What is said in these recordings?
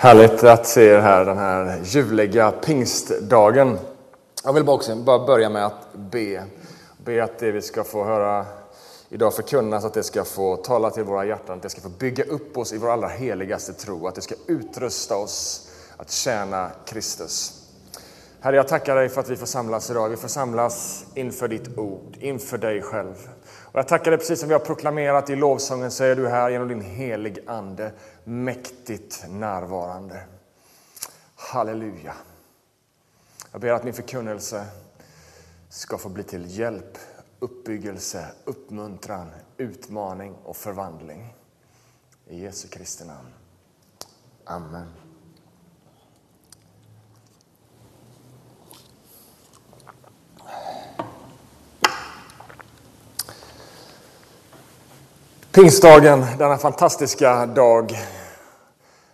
Härligt att se er här den här ljuvliga pingstdagen. Jag vill bara, också, bara börja med att be. Be att det vi ska få höra idag förkunnas, att det ska få tala till våra hjärtan, att det ska få bygga upp oss i vår allra heligaste tro, att det ska utrusta oss att tjäna Kristus. Herre, jag tackar dig för att vi får samlas idag. Vi får samlas inför ditt ord, inför dig själv. Och jag tackar dig precis som vi har proklamerat i lovsången så är du här genom din helig Ande mäktigt närvarande. Halleluja. Jag ber att min förkunnelse ska få bli till hjälp, uppbyggelse, uppmuntran, utmaning och förvandling. I Jesu Kristi namn. Amen. Pingstdagen, denna fantastiska dag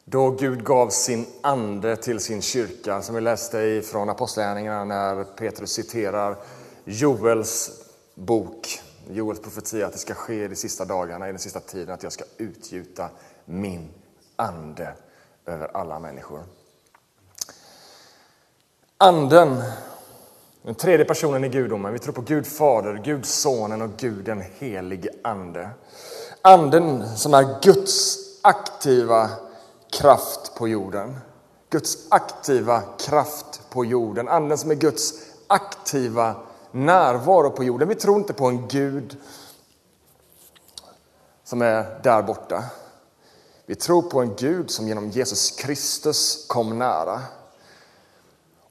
då Gud gav sin ande till sin kyrka, som vi läste från Apostlagärningarna när Petrus citerar Joels bok, Joels profetia, att det ska ske i de sista dagarna, i den sista tiden, att jag ska utgjuta min ande över alla människor. Anden, den tredje personen i gudomen. Vi tror på Gud Fader, Gud Sonen och Gud den helige Ande. Anden som är Guds aktiva kraft på jorden. Guds aktiva kraft på jorden. Anden som är Guds aktiva närvaro på jorden. Vi tror inte på en Gud som är där borta. Vi tror på en Gud som genom Jesus Kristus kom nära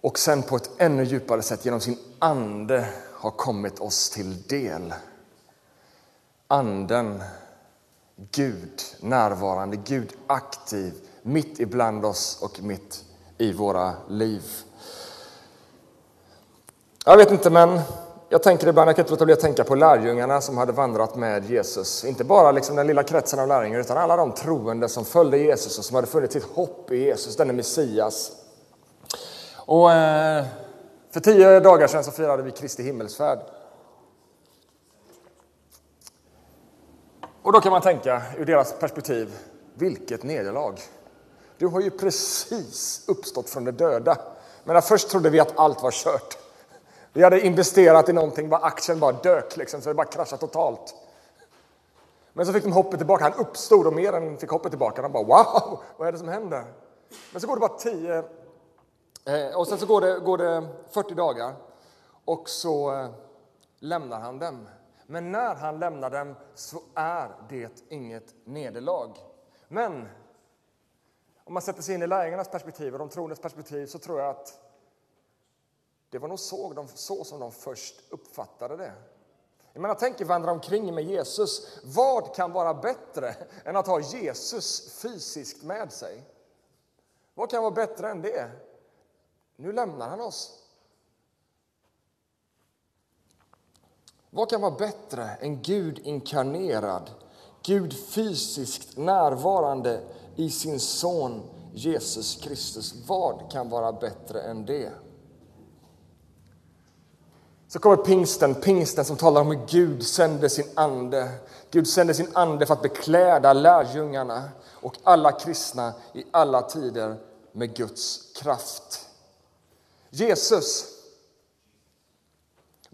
och sen på ett ännu djupare sätt genom sin ande har kommit oss till del. Anden Gud närvarande, Gud aktiv mitt ibland oss och mitt i våra liv. Jag vet inte, men jag tänker ibland, jag kan inte låta bli att tänka på lärjungarna som hade vandrat med Jesus. Inte bara liksom den lilla kretsen av lärjungar, utan alla de troende som följde Jesus och som hade funnit sitt hopp i Jesus, denne Messias. Och eh, för tio dagar sedan så firade vi Kristi himmelsfärd. Och då kan man tänka, ur deras perspektiv, vilket nederlag. Du har ju precis uppstått från de döda. Men först trodde vi att allt var kört. Vi hade investerat i någonting, bara aktien bara dök, liksom, så det bara kraschade totalt. Men så fick de hoppet tillbaka. Han uppstod och mer än fick hoppet tillbaka. De bara wow, vad är det som händer? Men så går det bara tio, eh, och sen så går det, går det 40 dagar och så eh, lämnar han dem. Men när han lämnar dem så är det inget nederlag. Men om man sätter sig in i lärjungarnas perspektiv och de troendes perspektiv så tror jag att det var nog så, de, så som de först uppfattade det. Jag menar, tänk er vandra omkring med Jesus. Vad kan vara bättre än att ha Jesus fysiskt med sig? Vad kan vara bättre än det? Nu lämnar han oss. Vad kan vara bättre än Gud inkarnerad, Gud fysiskt närvarande i sin son Jesus Kristus? Vad kan vara bättre än det? Så kommer pingsten, pingsten som talar om hur Gud sände sin ande. Gud sände sin ande för att bekläda lärjungarna och alla kristna i alla tider med Guds kraft. Jesus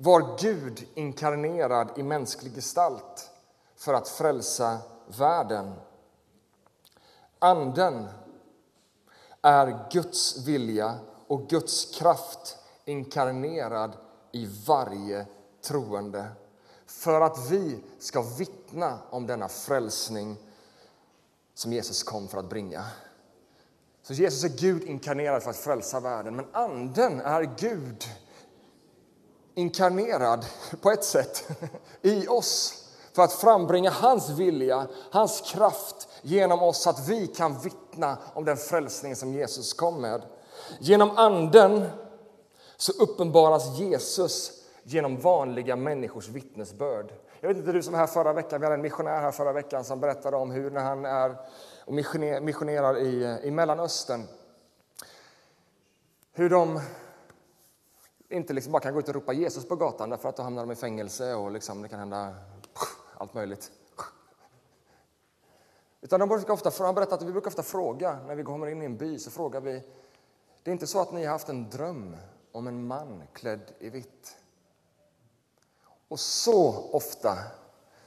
var Gud inkarnerad i mänsklig gestalt för att frälsa världen. Anden är Guds vilja och Guds kraft inkarnerad i varje troende för att vi ska vittna om denna frälsning som Jesus kom för att bringa. Så Jesus är Gud inkarnerad för att frälsa världen, men Anden är Gud inkarnerad på ett sätt i oss för att frambringa hans vilja, hans kraft genom oss så att vi kan vittna om den frälsning som Jesus kom med. Genom Anden så uppenbaras Jesus genom vanliga människors vittnesbörd. Jag vet inte du som var här förra veckan, vi hade en missionär här förra veckan som berättade om hur när han är och missionerar i, i Mellanöstern, hur de inte liksom bara kan gå ut och ropa Jesus på gatan därför att då hamnar de i fängelse och liksom det kan hända allt möjligt. Utan de brukar ofta, han berättar att vi brukar ofta fråga, när vi kommer in i en by, så frågar vi, det är inte så att ni har haft en dröm om en man klädd i vitt? Och så ofta,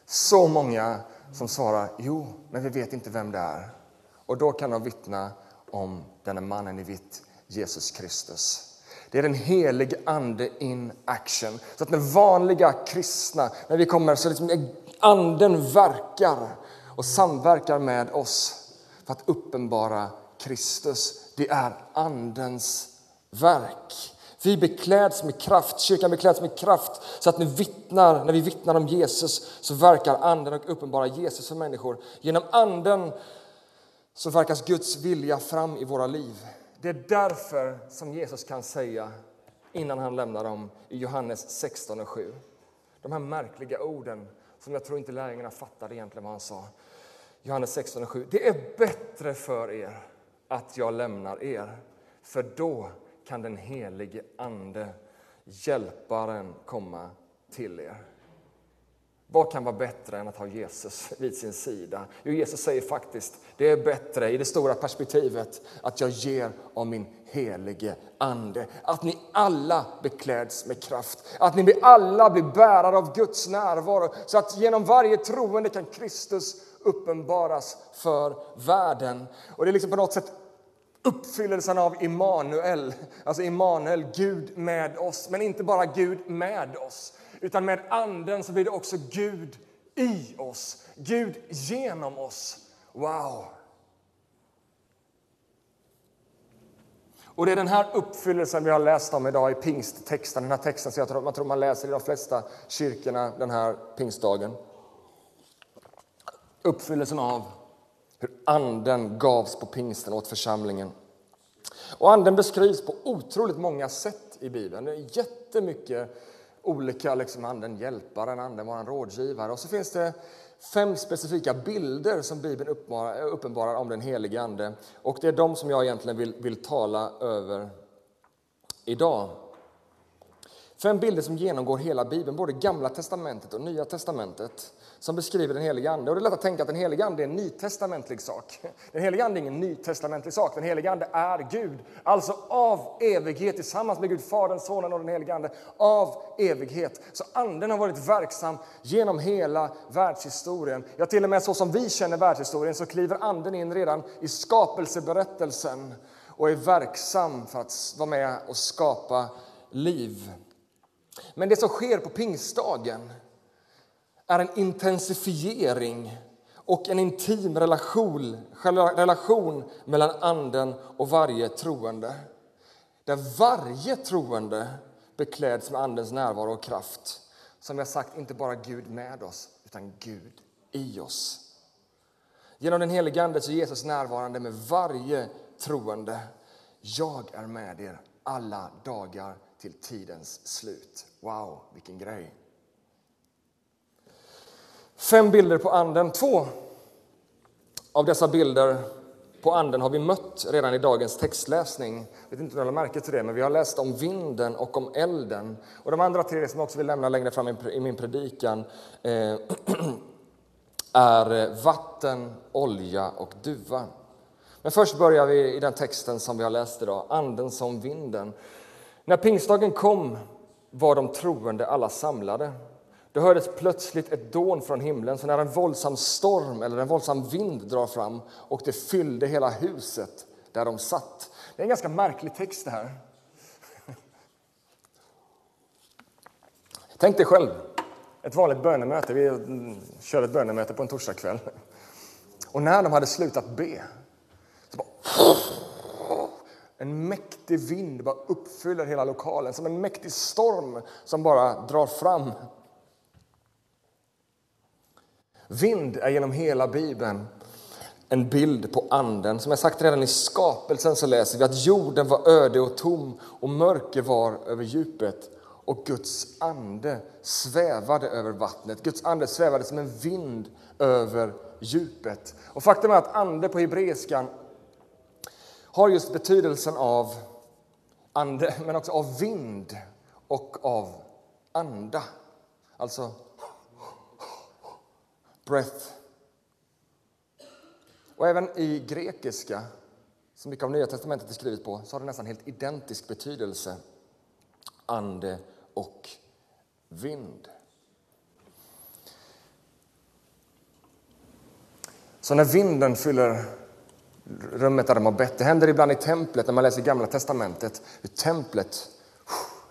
så många som svarar, jo, men vi vet inte vem det är. Och då kan de vittna om denne mannen i vitt, Jesus Kristus. Det är den helige Ande in action. Så att när vanliga kristna, när vi kommer, så liksom Anden verkar och samverkar med oss för att uppenbara Kristus. Det är Andens verk. Vi bekläds med kraft, kyrkan bekläds med kraft så att ni vittnar, när vi vittnar om Jesus så verkar Anden och uppenbarar Jesus för människor. Genom Anden så verkas Guds vilja fram i våra liv. Det är därför som Jesus kan säga innan han lämnar dem i Johannes 16 och 7. De här märkliga orden som jag tror inte lärjungarna fattade egentligen vad han sa. Johannes 16 och 7. Det är bättre för er att jag lämnar er, för då kan den helige Ande, Hjälparen, komma till er. Vad kan vara bättre än att ha Jesus vid sin sida? Jo, Jesus säger faktiskt, det är bättre i det stora perspektivet att jag ger av min helige Ande. Att ni alla bekläds med kraft, att ni alla blir bärare av Guds närvaro så att genom varje troende kan Kristus uppenbaras för världen. Och det är liksom på något sätt uppfyllelsen av Immanuel, alltså Immanuel, Gud med oss. Men inte bara Gud med oss, utan med Anden så blir det också Gud i oss, Gud genom oss. Wow! Och Det är den här uppfyllelsen vi har läst om idag i pingsttexten, den här texten som jag tror, man tror man läser i de flesta kyrkorna den här pingstdagen. Uppfyllelsen av hur Anden gavs på pingsten åt församlingen. Och Anden beskrivs på otroligt många sätt i Bibeln. Det är jättemycket olika, liksom Anden hjälparen, Anden var en rådgivare. Och så finns det fem specifika bilder som Bibeln uppenbarar om den helige Ande. Och det är de som jag egentligen vill, vill tala över idag. Fem bilder som genomgår hela Bibeln, både Gamla testamentet och Nya testamentet som beskriver den helige Ande. Och det är lätt att tänka att den helige Ande är en nytestamentlig sak. Den helige Ande är ingen nytestamentlig sak. Den helige Ande är Gud, alltså av evighet tillsammans med Gud, Fadern, Sonen och den helige Ande. Av evighet. Så Anden har varit verksam genom hela världshistorien. Ja, till och med så som vi känner världshistorien så kliver Anden in redan i skapelseberättelsen och är verksam för att vara med och skapa liv. Men det som sker på pingstdagen är en intensifiering och en intim relation, relation mellan Anden och varje troende. Där varje troende bekläds med Andens närvaro och kraft. Som jag sagt, inte bara Gud med oss, utan Gud i oss. Genom den helige Ande är Jesus närvarande med varje troende. Jag är med er alla dagar till tidens slut. Wow, vilken grej! Fem bilder på Anden. Två av dessa bilder på Anden har vi mött redan i dagens textläsning. Jag vet inte om ni har märke till det, men vi har läst om vinden och om elden. Och de andra tre som jag också vill lämna längre fram i min predikan eh, är eh, vatten, olja och duva. Men först börjar vi i den texten som vi har läst idag, Anden som vinden. När pingstdagen kom var de troende alla samlade. Det hördes plötsligt ett dån från himlen, så när en våldsam storm eller en våldsam vind drar fram och det fyllde hela huset där de satt. Det är en ganska märklig text det här. Tänk dig själv, ett vanligt bönemöte. Vi mm, kör ett bönemöte på en torsdagskväll. Och när de hade slutat be, så bara en mäktig vind bara uppfyller hela lokalen, som en mäktig storm som bara drar fram. Vind är genom hela Bibeln en bild på Anden. Som jag sagt redan i skapelsen så läser vi att jorden var öde och tom och mörker var över djupet och Guds ande svävade över vattnet. Guds ande svävade som en vind över djupet. Och faktum är att ande på hebreiskan har just betydelsen av ande, men också av vind och av anda. Alltså breath. Och även i grekiska, som mycket av Nya testamentet är skrivet på, så har det nästan helt identisk betydelse. Ande och vind. Så när vinden fyller rummet där de har bett, det händer ibland i templet när man läser Gamla testamentet, hur templet,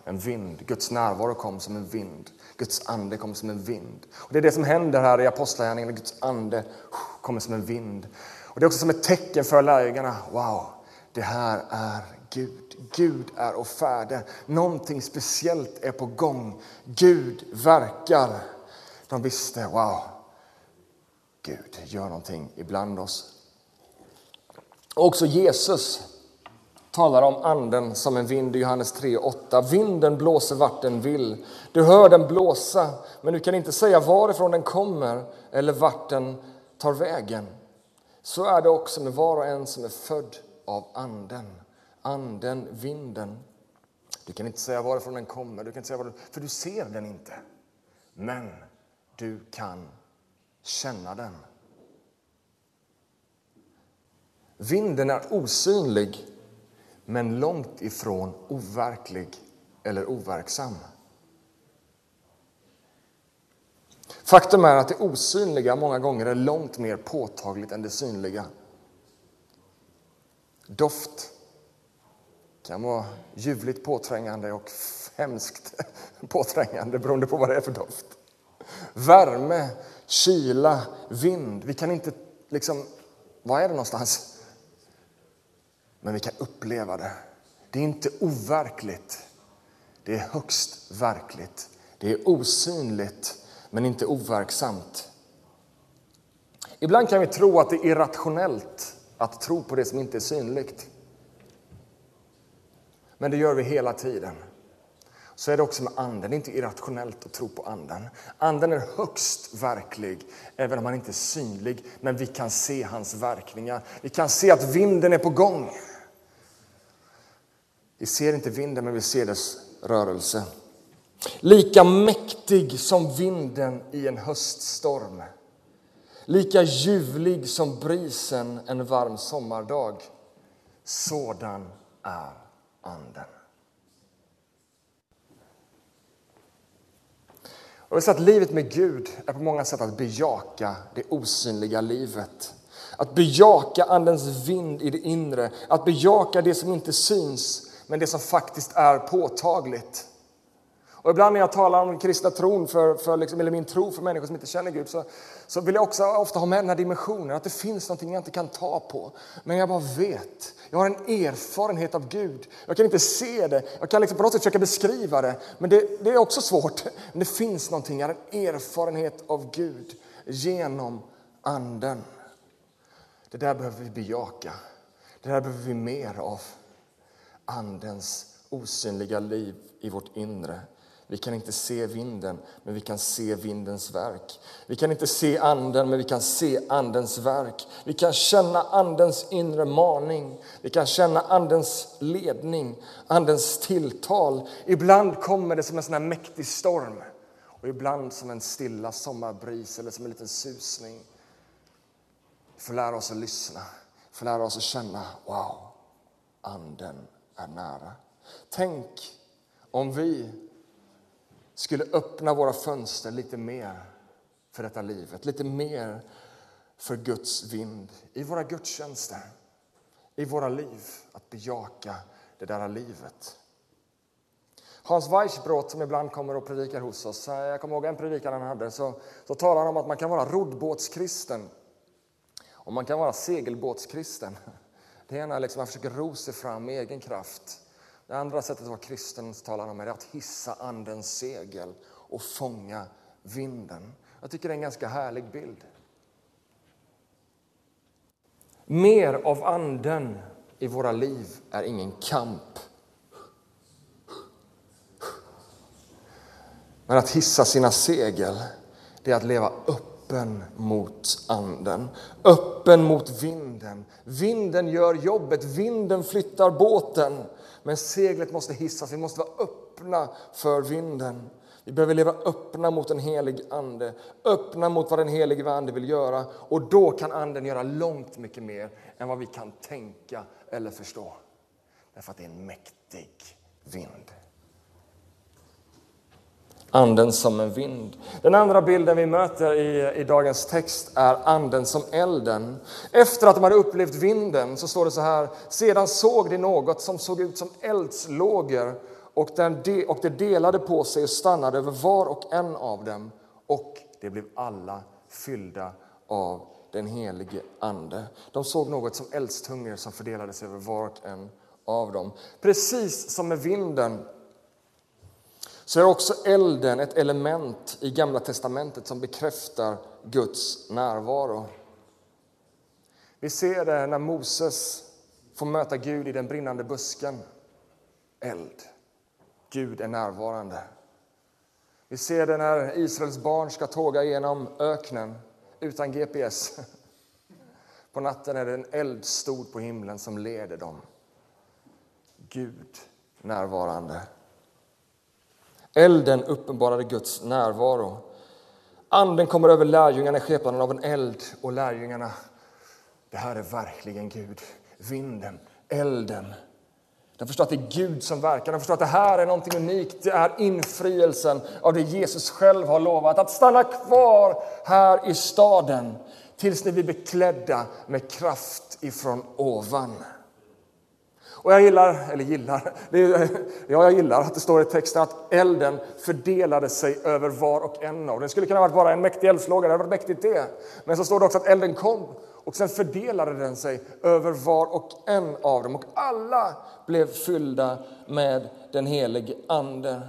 en vind, Guds närvaro kom som en vind. Guds ande kommer som en vind. Och det är det som händer här i Apostlagärningarna, Guds ande kommer som en vind. Och Det är också som ett tecken för lärjungarna. Wow, det här är Gud. Gud är och färde. Någonting speciellt är på gång. Gud verkar. De visste, wow, Gud gör någonting ibland oss. Och också Jesus talar om anden som en vind i Johannes 3.8. Vinden blåser vart den vill. Du hör den blåsa, men du kan inte säga varifrån den kommer eller vart den tar vägen. Så är det också med var och en som är född av anden. Anden, vinden. Du kan inte säga varifrån den kommer, du kan inte säga var, för du ser den inte. Men du kan känna den. Vinden är osynlig, men långt ifrån overklig eller overksam. Faktum är att det osynliga många gånger är långt mer påtagligt än det synliga. Doft kan vara ljuvligt påträngande och hemskt påträngande beroende på vad det är för doft. Värme, kyla, vind. Vi kan inte liksom... Var är det någonstans? Men vi kan uppleva det. Det är inte overkligt. Det är högst verkligt. Det är osynligt, men inte overksamt. Ibland kan vi tro att det är irrationellt att tro på det som inte är synligt. Men det gör vi hela tiden. Så är det också med anden. Det är inte irrationellt att tro på anden. Anden är högst verklig, även om han inte är synlig. Men vi kan se hans verkningar. Vi kan se att vinden är på gång. Vi ser inte vinden, men vi ser dess rörelse. Lika mäktig som vinden i en höststorm. Lika ljuvlig som brisen en varm sommardag. Sådan är Anden. Och jag att livet med Gud är på många sätt att bejaka det osynliga livet. Att bejaka Andens vind i det inre, att bejaka det som inte syns men det som faktiskt är påtagligt. Och ibland när jag talar om kristna tron, för, för liksom, eller min tro för människor som inte känner Gud, så, så vill jag också ofta ha med den här dimensionen, att det finns någonting jag inte kan ta på. Men jag bara vet. Jag har en erfarenhet av Gud. Jag kan inte se det, jag kan liksom på något sätt försöka beskriva det, men det, det är också svårt. Men det finns någonting, jag har en erfarenhet av Gud genom Anden. Det där behöver vi bejaka. Det där behöver vi mer av. Andens osynliga liv i vårt inre. Vi kan inte se vinden, men vi kan se vindens verk. Vi kan inte se anden, men vi kan se andens verk. Vi kan känna andens inre maning. Vi kan känna andens ledning, andens tilltal. Ibland kommer det som en sån här mäktig storm och ibland som en stilla sommarbris eller som en liten susning. Vi får lära oss att lyssna, vi får lära oss att känna, wow, anden är nära. Tänk om vi skulle öppna våra fönster lite mer för detta livet, lite mer för Guds vind i våra gudstjänster, i våra liv, att bejaka det där livet. Hans Weissbrot som ibland kommer och predikar hos oss, eh, jag kommer ihåg en predikan han hade, så, så talar han om att man kan vara roddbåtskristen och man kan vara segelbåtskristen. Det är när liksom man försöker ro sig fram med egen kraft. Det andra sättet att vara kristen talar om är att hissa andens segel och fånga vinden. Jag tycker det är en ganska härlig bild. Mer av anden i våra liv är ingen kamp. Men att hissa sina segel, det är att leva öppen mot anden, öppen mot vinden. Vinden gör jobbet, vinden flyttar båten. Men seglet måste hissas, vi måste vara öppna för vinden. Vi behöver leva öppna mot en helig ande, öppna mot vad den helige ande vill göra. Och då kan anden göra långt mycket mer än vad vi kan tänka eller förstå. Därför att det är en mäktig vind. Anden som en vind. Den andra bilden vi möter i, i dagens text är anden som elden. Efter att de hade upplevt vinden så står det så här. Sedan såg de något som såg ut som eldslågor och, den de, och det delade på sig och stannade över var och en av dem och det blev alla fyllda av den helige Ande. De såg något som eldstungor som fördelade sig över var och en av dem. Precis som med vinden så är också elden ett element i Gamla testamentet som bekräftar Guds närvaro. Vi ser det när Moses får möta Gud i den brinnande busken. Eld. Gud är närvarande. Vi ser det när Israels barn ska tåga genom öknen utan GPS. På natten är det en eldstod på himlen som leder dem. Gud närvarande. Elden uppenbarade Guds närvaro. Anden kommer över lärjungarna i skepnaden av en eld och lärjungarna, det här är verkligen Gud. Vinden, elden. De förstår att det är Gud som verkar. De förstår att det här är något unikt. Det är infrielsen av det Jesus själv har lovat. Att stanna kvar här i staden tills ni blir beklädda med kraft ifrån ovan. Och jag gillar, eller gillar, är, ja, jag gillar att det står i texten att elden fördelade sig över var och en av. Det skulle kunna vara bara en mäktig eldslåga, det hade varit mäktigt det. Men så står det också att elden kom och sen fördelade den sig över var och en av dem och alla blev fyllda med den helige Ande.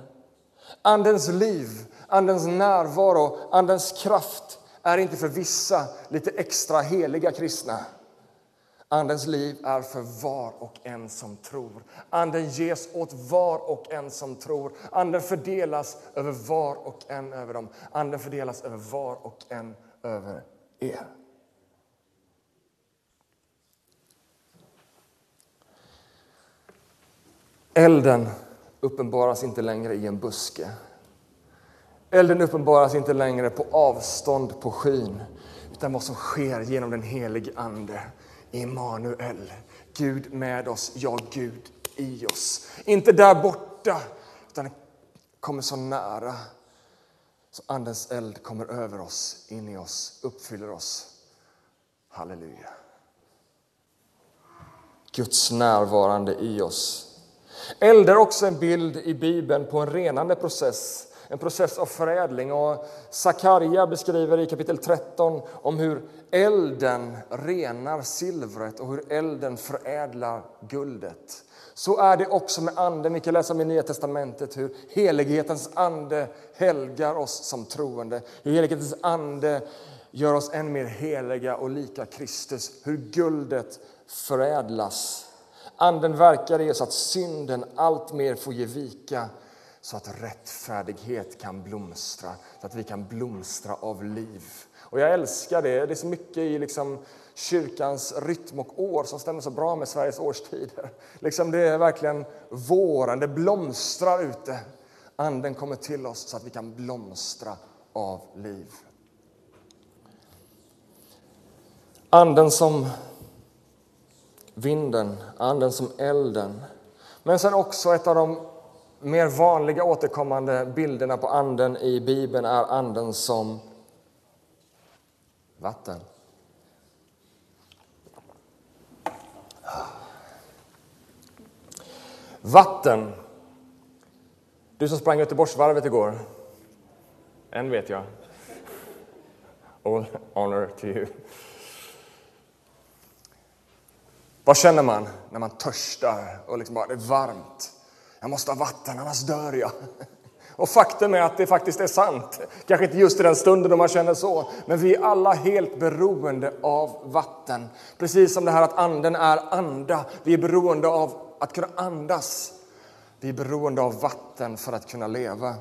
Andens liv, Andens närvaro, Andens kraft är inte för vissa lite extra heliga kristna. Andens liv är för var och en som tror. Anden ges åt var och en som tror. Anden fördelas över var och en över dem. Anden fördelas över var och en över er. Elden uppenbaras inte längre i en buske. Elden uppenbaras inte längre på avstånd på skyn utan vad som sker genom den helige Ande Immanuel, Gud med oss, ja, Gud i oss. Inte där borta, utan kommer så nära. Så Andens eld kommer över oss, in i oss, uppfyller oss. Halleluja. Guds närvarande i oss. Eld är också en bild i Bibeln på en renande process en process av förädling. Och Sakarja beskriver i kapitel 13 om hur elden renar silvret och hur elden förädlar guldet. Så är det också med Anden. Vi kan läsa i Nya testamentet hur helighetens ande helgar oss som troende. Hur helighetens ande gör oss än mer heliga och lika Kristus. Hur guldet förädlas. Anden verkar i oss att synden allt mer får ge vika så att rättfärdighet kan blomstra, så att vi kan blomstra av liv. Och jag älskar det. Det är så mycket i liksom kyrkans rytm och år som stämmer så bra med Sveriges årstider. Liksom det är verkligen våren, det blomstrar ute. Anden kommer till oss så att vi kan blomstra av liv. Anden som vinden, anden som elden. Men sen också ett av de mer vanliga återkommande bilderna på anden i Bibeln är anden som vatten. Vatten. Du som sprang Göteborgsvarvet igår. En vet jag. All honor to you. Vad känner man när man törstar och liksom bara, det är varmt? Jag måste ha vatten, annars dör jag. Och faktum är att det faktiskt är sant. Kanske inte just i den stunden då man känner så, men vi är alla helt beroende av vatten. Precis som det här att anden är anda. Vi är beroende av att kunna andas. Vi är beroende av vatten för att kunna leva.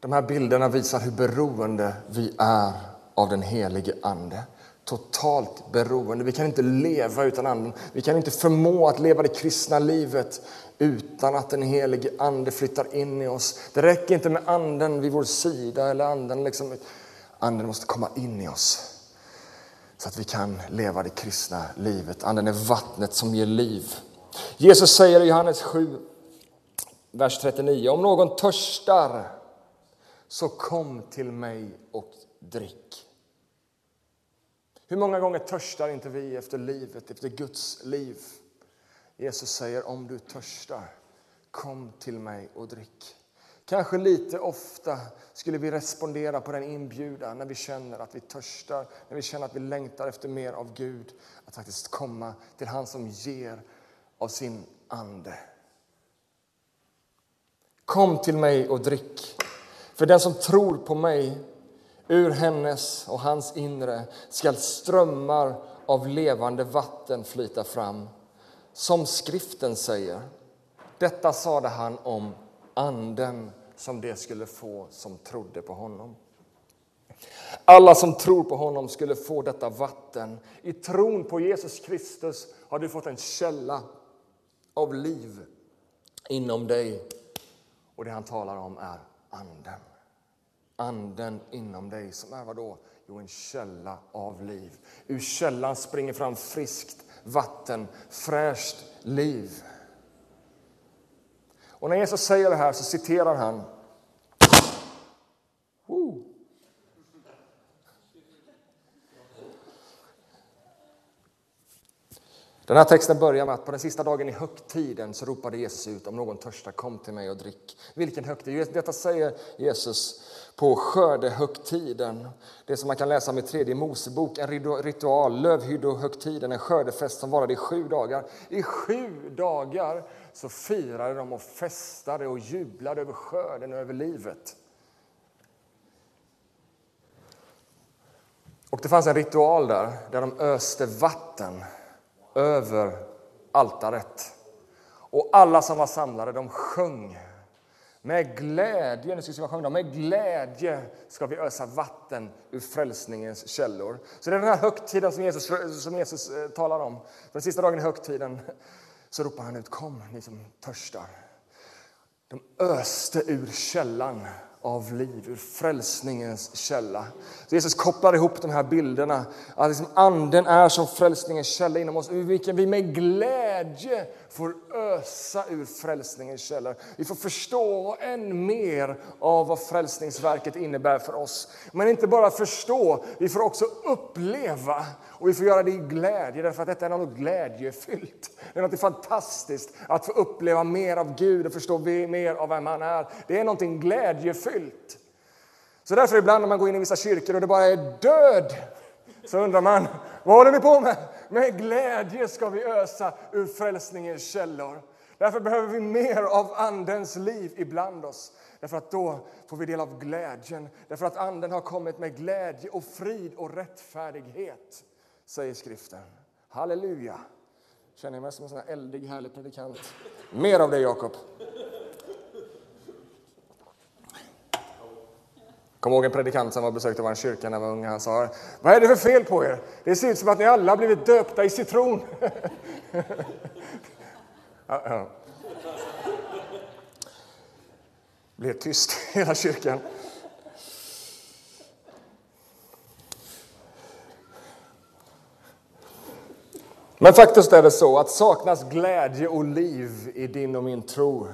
De här bilderna visar hur beroende vi är av den helige Ande totalt beroende. Vi kan inte leva utan anden. Vi kan inte förmå att leva det kristna livet utan att den helige ande flyttar in i oss. Det räcker inte med anden vid vår sida eller anden liksom. Anden måste komma in i oss så att vi kan leva det kristna livet. Anden är vattnet som ger liv. Jesus säger i Johannes 7, vers 39. Om någon törstar så kom till mig och drick. Hur många gånger törstar inte vi efter livet, efter Guds liv? Jesus säger om du törstar, kom till mig och drick. Kanske lite ofta skulle vi respondera på den inbjudan när vi känner att vi törstar, när vi känner att vi längtar efter mer av Gud. Att faktiskt komma till han som ger av sin ande. Kom till mig och drick. För den som tror på mig, ur hennes och hans inre skall strömmar av levande vatten flyta fram. Som skriften säger. Detta sade han om anden som det skulle få som trodde på honom. Alla som tror på honom skulle få detta vatten. I tron på Jesus Kristus har du fått en källa av liv inom dig. Och det han talar om är anden. Anden inom dig som är vad då? Jo, en källa av liv. Ur källan springer fram friskt vatten, fräscht liv. Och när Jesus säger det här så citerar han Den här texten börjar med att på den sista dagen i högtiden så ropade Jesus ut om någon törstar kom till mig och drick. Vilken högtid? Detta säger Jesus på skördehögtiden. Det som man kan läsa om i tredje Mosebok, en ritual, lövhyddohögtiden, en skördefest som varade i sju dagar. I sju dagar så firade de och festade och jublade över skörden och över livet. Och det fanns en ritual där, där de öste vatten över altaret. Och alla som var samlade de sjöng med glädje, nu ska vi sjunga, med glädje ska vi ösa vatten ur frälsningens källor. Så det är den här högtiden som Jesus, som Jesus eh, talar om. Den sista dagen i högtiden så ropar han ut, kom ni som törstar. De öste ur källan av liv, ur frälsningens källa. Så Jesus kopplar ihop de här bilderna. Att liksom anden är som frälsningens källa inom oss, ur vilken vi med glädje får ösa ur frälsningens källor. Vi får förstå än mer av vad frälsningsverket innebär för oss. Men inte bara förstå, vi får också uppleva och vi får göra det i glädje, därför att detta är något glädjefyllt. Det är något fantastiskt att få uppleva mer av Gud och förstå mer av vem han är. Det är något glädjefyllt. Så därför ibland när man går in i vissa kyrkor och det bara är död, så undrar man, vad håller ni på med? Med glädje ska vi ösa ur frälsningens källor. Därför behöver vi mer av Andens liv ibland oss. Därför att då får vi del av glädjen. Därför att Anden har kommit med glädje och frid och rättfärdighet säger skriften. Halleluja! Känner jag mig som en sån här eldig, härlig predikant. Mer av det, Jakob. Kom ihåg en predikant som var besökte vår kyrka när jag var ung. Han sa, vad är det för fel på er? Det ser ut som att ni alla har blivit döpta i citron. ja. Blev tyst i hela kyrkan. Men faktiskt är det så att saknas glädje och liv i din och min tro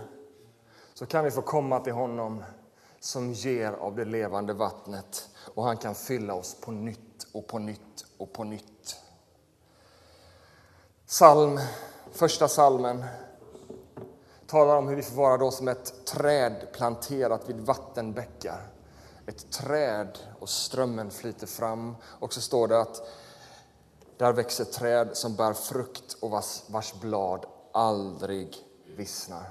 så kan vi få komma till honom som ger av det levande vattnet och han kan fylla oss på nytt och på nytt och på nytt. Psalm, första salmen talar om hur vi får vara då som ett träd planterat vid vattenbäckar. Ett träd och strömmen flyter fram. Och så står det att där växer träd som bär frukt och vars, vars blad aldrig vissnar.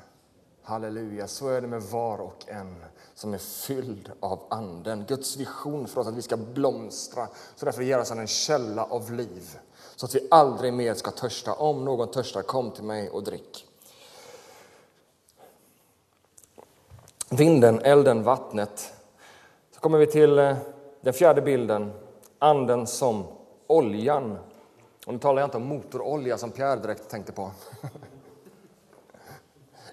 Halleluja, så är det med var och en som är fylld av Anden. Guds vision för oss att vi ska blomstra. Så därför ger oss en källa av liv. Så att vi aldrig mer ska törsta. Om någon törstar, kom till mig och drick. Vinden, elden, vattnet. Så kommer vi till eh, den fjärde bilden, anden som oljan. Och nu talar jag inte om motorolja som Pierre direkt tänkte på.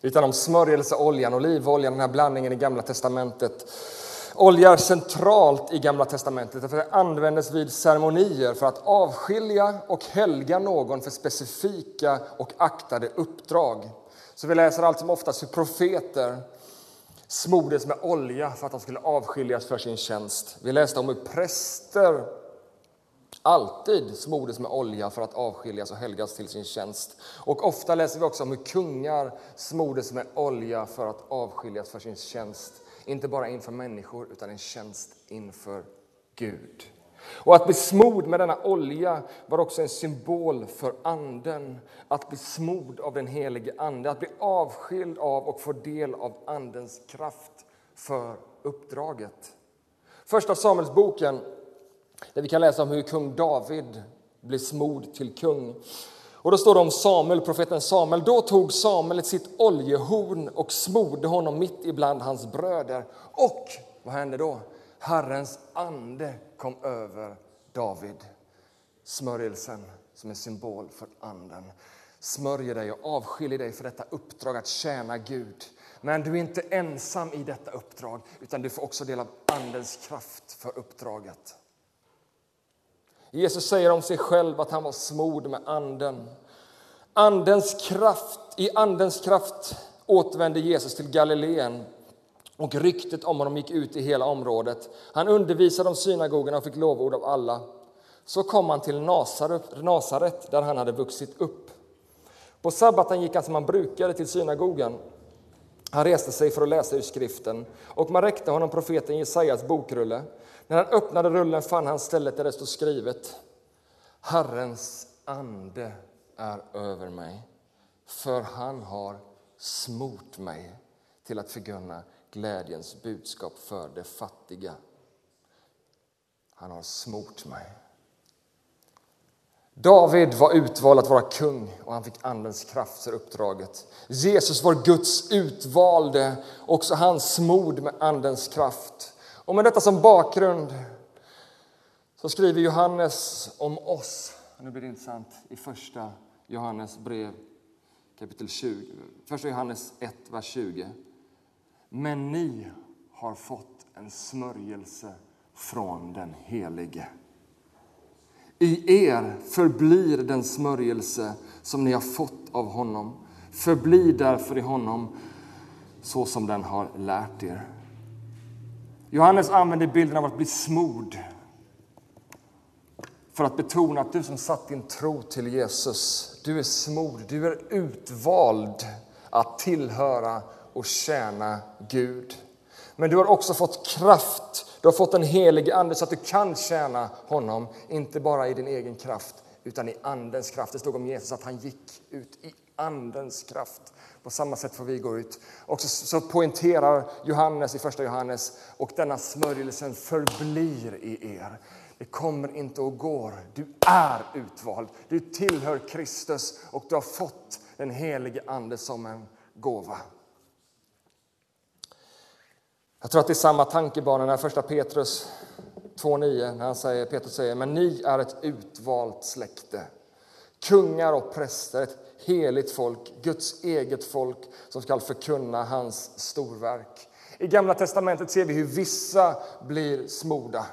Utan om smörjelseoljan, olivoljan, den här blandningen i Gamla testamentet. Olja är centralt i Gamla testamentet för det användes vid ceremonier för att avskilja och helga någon för specifika och aktade uppdrag. Så vi läser allt som oftast hur profeter smordes med olja för att de skulle avskiljas för sin tjänst. Vi läste om hur präster alltid smordes med olja för att avskiljas och helgas till sin tjänst. Och ofta läser vi också om hur kungar smordes med olja för att avskiljas för sin tjänst. Inte bara inför människor, utan en tjänst inför Gud. Och att bli smord med denna olja var också en symbol för Anden. Att bli smord av den helige Ande, att bli avskild av och få del av Andens kraft för uppdraget. Första Samuelsboken, där vi kan läsa om hur kung David blev smord till kung. Och då står det om Samuel, profeten Samuel. Då tog Samuel sitt oljehorn och smorde honom mitt ibland hans bröder. Och vad hände då? Herrens ande kom över David. Smörjelsen som är symbol för anden. Smörjer dig och avskiljer dig för detta uppdrag att tjäna Gud. Men du är inte ensam i detta uppdrag, utan du får också del av Andens kraft för uppdraget. Jesus säger om sig själv att han var smord med Anden. Andens kraft, I Andens kraft återvände Jesus till Galileen och ryktet om honom gick ut i hela området. Han undervisade om synagogorna och fick lovord av alla. Så kom han till Nasaret, där han hade vuxit upp. På sabbaten gick han som han brukade till synagogan. Han reste sig för att läsa ur skriften och man räckte honom profeten Jesajas bokrulle. När han öppnade rullen fann han stället där det stod skrivet Herrens ande är över mig, för han har smort mig till att förkunna glädjens budskap för de fattiga. Han har smort mig. David var utvald att vara kung och han fick Andens kraft för uppdraget. Jesus var Guds utvalde, också han smord med Andens kraft. Och med detta som bakgrund så skriver Johannes om oss. Nu blir det intressant i första Johannes brev kapitel 20. Första Johannes 1, vers 20. Men ni har fått en smörjelse från den Helige. I er förblir den smörjelse som ni har fått av honom. Förbli därför i honom så som den har lärt er. Johannes använder bilden av att bli smord för att betona att du som satt din tro till Jesus, du är smord, du är utvald att tillhöra och tjäna Gud. Men du har också fått kraft, du har fått en helig ande så att du kan tjäna honom, inte bara i din egen kraft utan i Andens kraft. Det stod om Jesus att han gick ut i Andens kraft. På samma sätt får vi gå ut. Och så, så poängterar Johannes i första Johannes, och denna smörjelsen förblir i er. Det kommer inte och går. Du är utvald. Du tillhör Kristus och du har fått den helige Ande som en gåva. Jag tror att det är samma tankebana när första Petrus 2.9 när han säger, Petrus säger men ni är ett utvalt släkte, kungar och präster, ett heligt folk, Guds eget folk som skall förkunna hans storverk. I Gamla testamentet ser vi hur vissa blir smorda,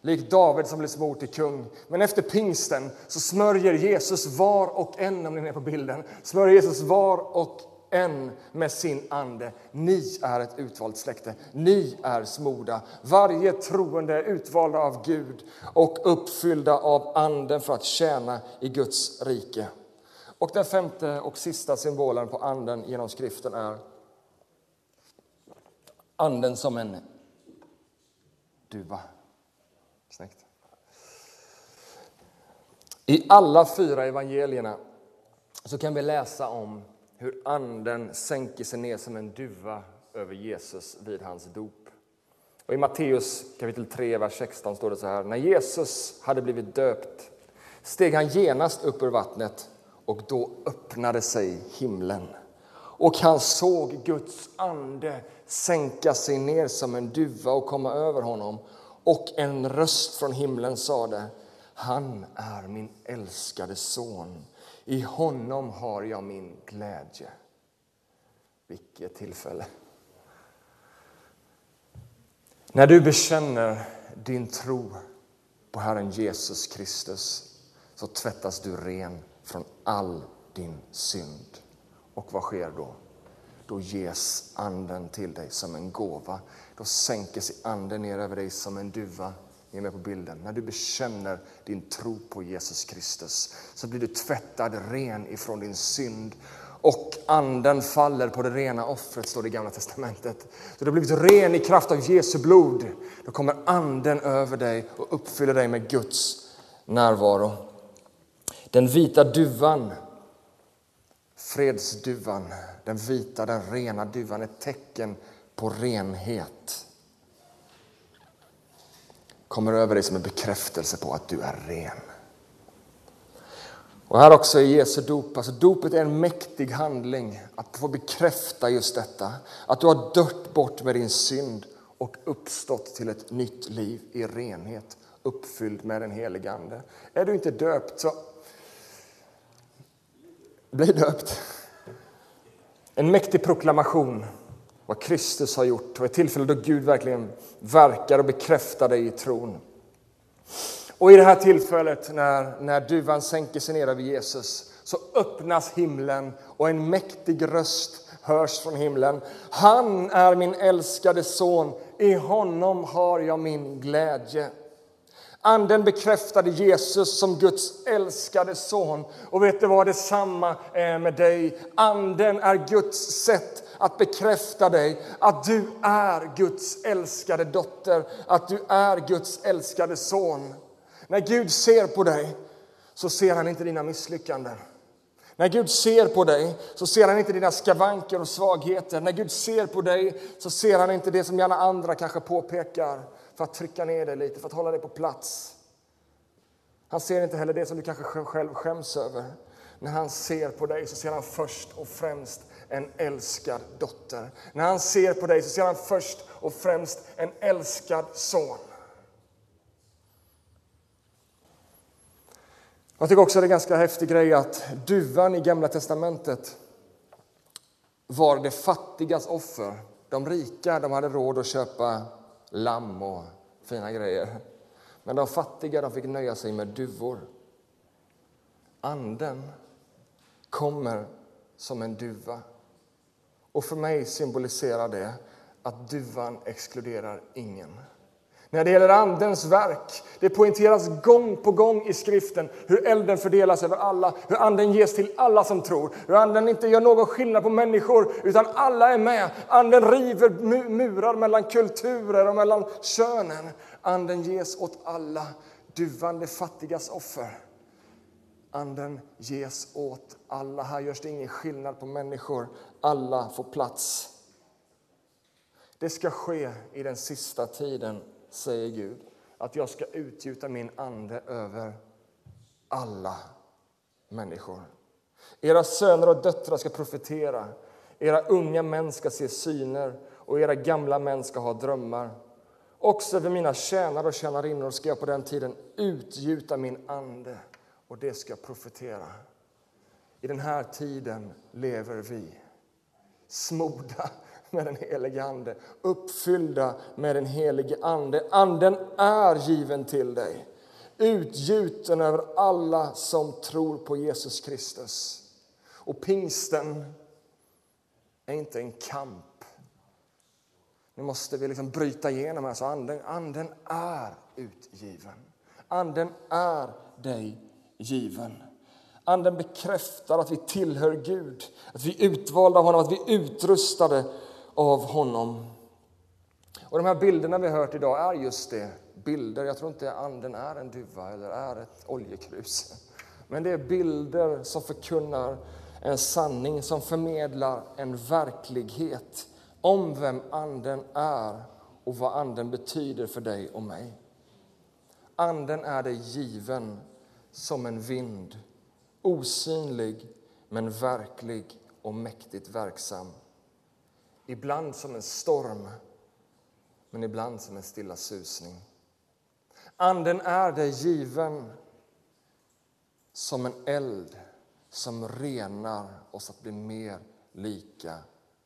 likt David som blev smord till kung. Men efter pingsten så smörjer Jesus var och en, om ni är på bilden, smörjer Jesus var och en med sin ande. Ni är ett utvalt släkte, ni är smorda. Varje troende är utvalda av Gud och uppfyllda av anden för att tjäna i Guds rike. Och den femte och sista symbolen på anden genom skriften är anden som en duva. Snyggt. I alla fyra evangelierna så kan vi läsa om hur anden sänker sig ner som en duva över Jesus vid hans dop. Och I Matteus kapitel 3, vers 16 står det så här. När Jesus hade blivit döpt steg han genast upp ur vattnet och då öppnade sig himlen. Och han såg Guds ande sänka sig ner som en duva och komma över honom. Och en röst från himlen sade Han är min älskade son. I honom har jag min glädje. Vilket tillfälle! När du bekänner din tro på Herren Jesus Kristus så tvättas du ren från all din synd. Och vad sker då? Då ges Anden till dig som en gåva. Då sänker sig Anden ner över dig som en duva. Ni är med på bilden. När du bekänner din tro på Jesus Kristus så blir du tvättad ren ifrån din synd och anden faller på det rena offret, står det i Gamla Testamentet. Så du har blivit ren i kraft av Jesu blod. Då kommer anden över dig och uppfyller dig med Guds närvaro. Den vita duvan, fredsduvan, den vita, den rena duvan, är ett tecken på renhet. Kommer över dig som en bekräftelse på att du är ren. Och här också i Jesu dop, alltså dopet är en mäktig handling att få bekräfta just detta. Att du har dött bort med din synd och uppstått till ett nytt liv i renhet, uppfylld med den helige Ande. Är du inte döpt så bli döpt. En mäktig proklamation vad Kristus har gjort och ett tillfälle då Gud verkligen verkar och bekräftar dig i tron. Och i det här tillfället när, när duvan sänker sig ner över Jesus så öppnas himlen och en mäktig röst hörs från himlen. Han är min älskade son, i honom har jag min glädje. Anden bekräftade Jesus som Guds älskade son. Och vet du vad, detsamma är med dig. Anden är Guds sätt att bekräfta dig att du är Guds älskade dotter, att du är Guds älskade son. När Gud ser på dig så ser han inte dina misslyckanden. När Gud ser på dig så ser han inte dina skavanker och svagheter. När Gud ser på dig så ser han inte det som gärna andra kanske påpekar för att trycka ner dig lite, för att hålla dig på plats. Han ser inte heller det som du kanske själv skäms över. När han ser på dig så ser han först och främst en älskad dotter. När han ser på dig så ser han först och främst en älskad son. Jag tycker också det är en ganska häftig grej att duvan i Gamla testamentet var det fattigas offer. De rika de hade råd att köpa lamm och fina grejer. Men de fattiga de fick nöja sig med duvor. Anden kommer som en duva. Och för mig symboliserar det att duvan exkluderar ingen. När det gäller Andens verk, det poängteras gång på gång i skriften hur elden fördelas över alla, hur Anden ges till alla som tror, hur Anden inte gör någon skillnad på människor, utan alla är med. Anden river murar mellan kulturer och mellan könen. Anden ges åt alla, duvan det fattigas offer. Anden ges åt alla. Här görs det ingen skillnad på människor. Alla får plats. Det ska ske i den sista tiden säger Gud, att jag ska utgjuta min ande över alla människor. Era söner och döttrar ska profetera, era unga män ska se syner och era gamla män ska ha drömmar. Också över mina tjänare och tjänarinnor ska jag på den tiden utgjuta min ande och det ska jag profetera. I den här tiden lever vi, smorda med den helige Ande, uppfyllda med den helige Ande. Anden är given till dig, utgjuten över alla som tror på Jesus Kristus. Och pingsten är inte en kamp. Nu måste vi liksom bryta igenom här, så anden, anden är utgiven. Anden är dig given. Anden bekräftar att vi tillhör Gud, att vi är utvalda av honom, att vi är utrustade av honom. Och De här bilderna vi har hört idag är just det, bilder. Jag tror inte anden är en duva eller är ett oljekrus. Men det är bilder som förkunnar en sanning, som förmedlar en verklighet om vem anden är och vad anden betyder för dig och mig. Anden är dig given som en vind, osynlig men verklig och mäktigt verksam. Ibland som en storm, men ibland som en stilla susning. Anden är dig given som en eld som renar oss att bli mer lika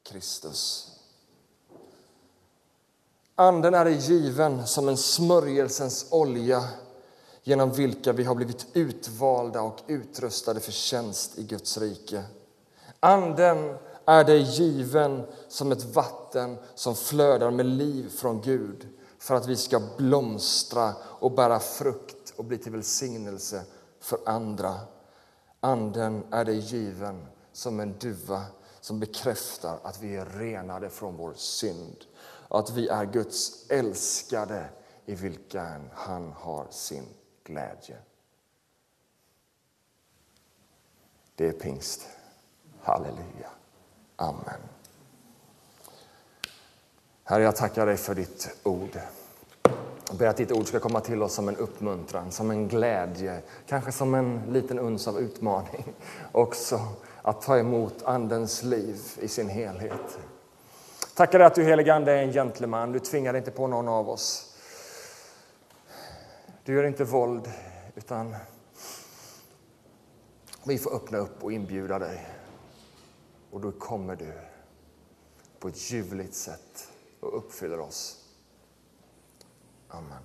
Kristus. Anden är given som en smörjelsens olja genom vilka vi har blivit utvalda och utrustade för tjänst i Guds rike. Anden är dig given som ett vatten som flödar med liv från Gud för att vi ska blomstra och bära frukt och bli till välsignelse för andra. Anden är dig given som en duva som bekräftar att vi är renade från vår synd och att vi är Guds älskade i vilken han har sin glädje. Det är pingst. Halleluja. Amen. Herre, jag tackar dig för ditt ord. Jag ber att ditt ord ska komma till oss som en uppmuntran, som en glädje, kanske som en liten uns av utmaning. Också att ta emot Andens liv i sin helhet. Tackar dig att du helige Ande är en gentleman, du tvingar inte på någon av oss. Du gör inte våld, utan vi får öppna upp och inbjuda dig. Och då kommer du på ett ljuvligt sätt och uppfyller oss. Amen.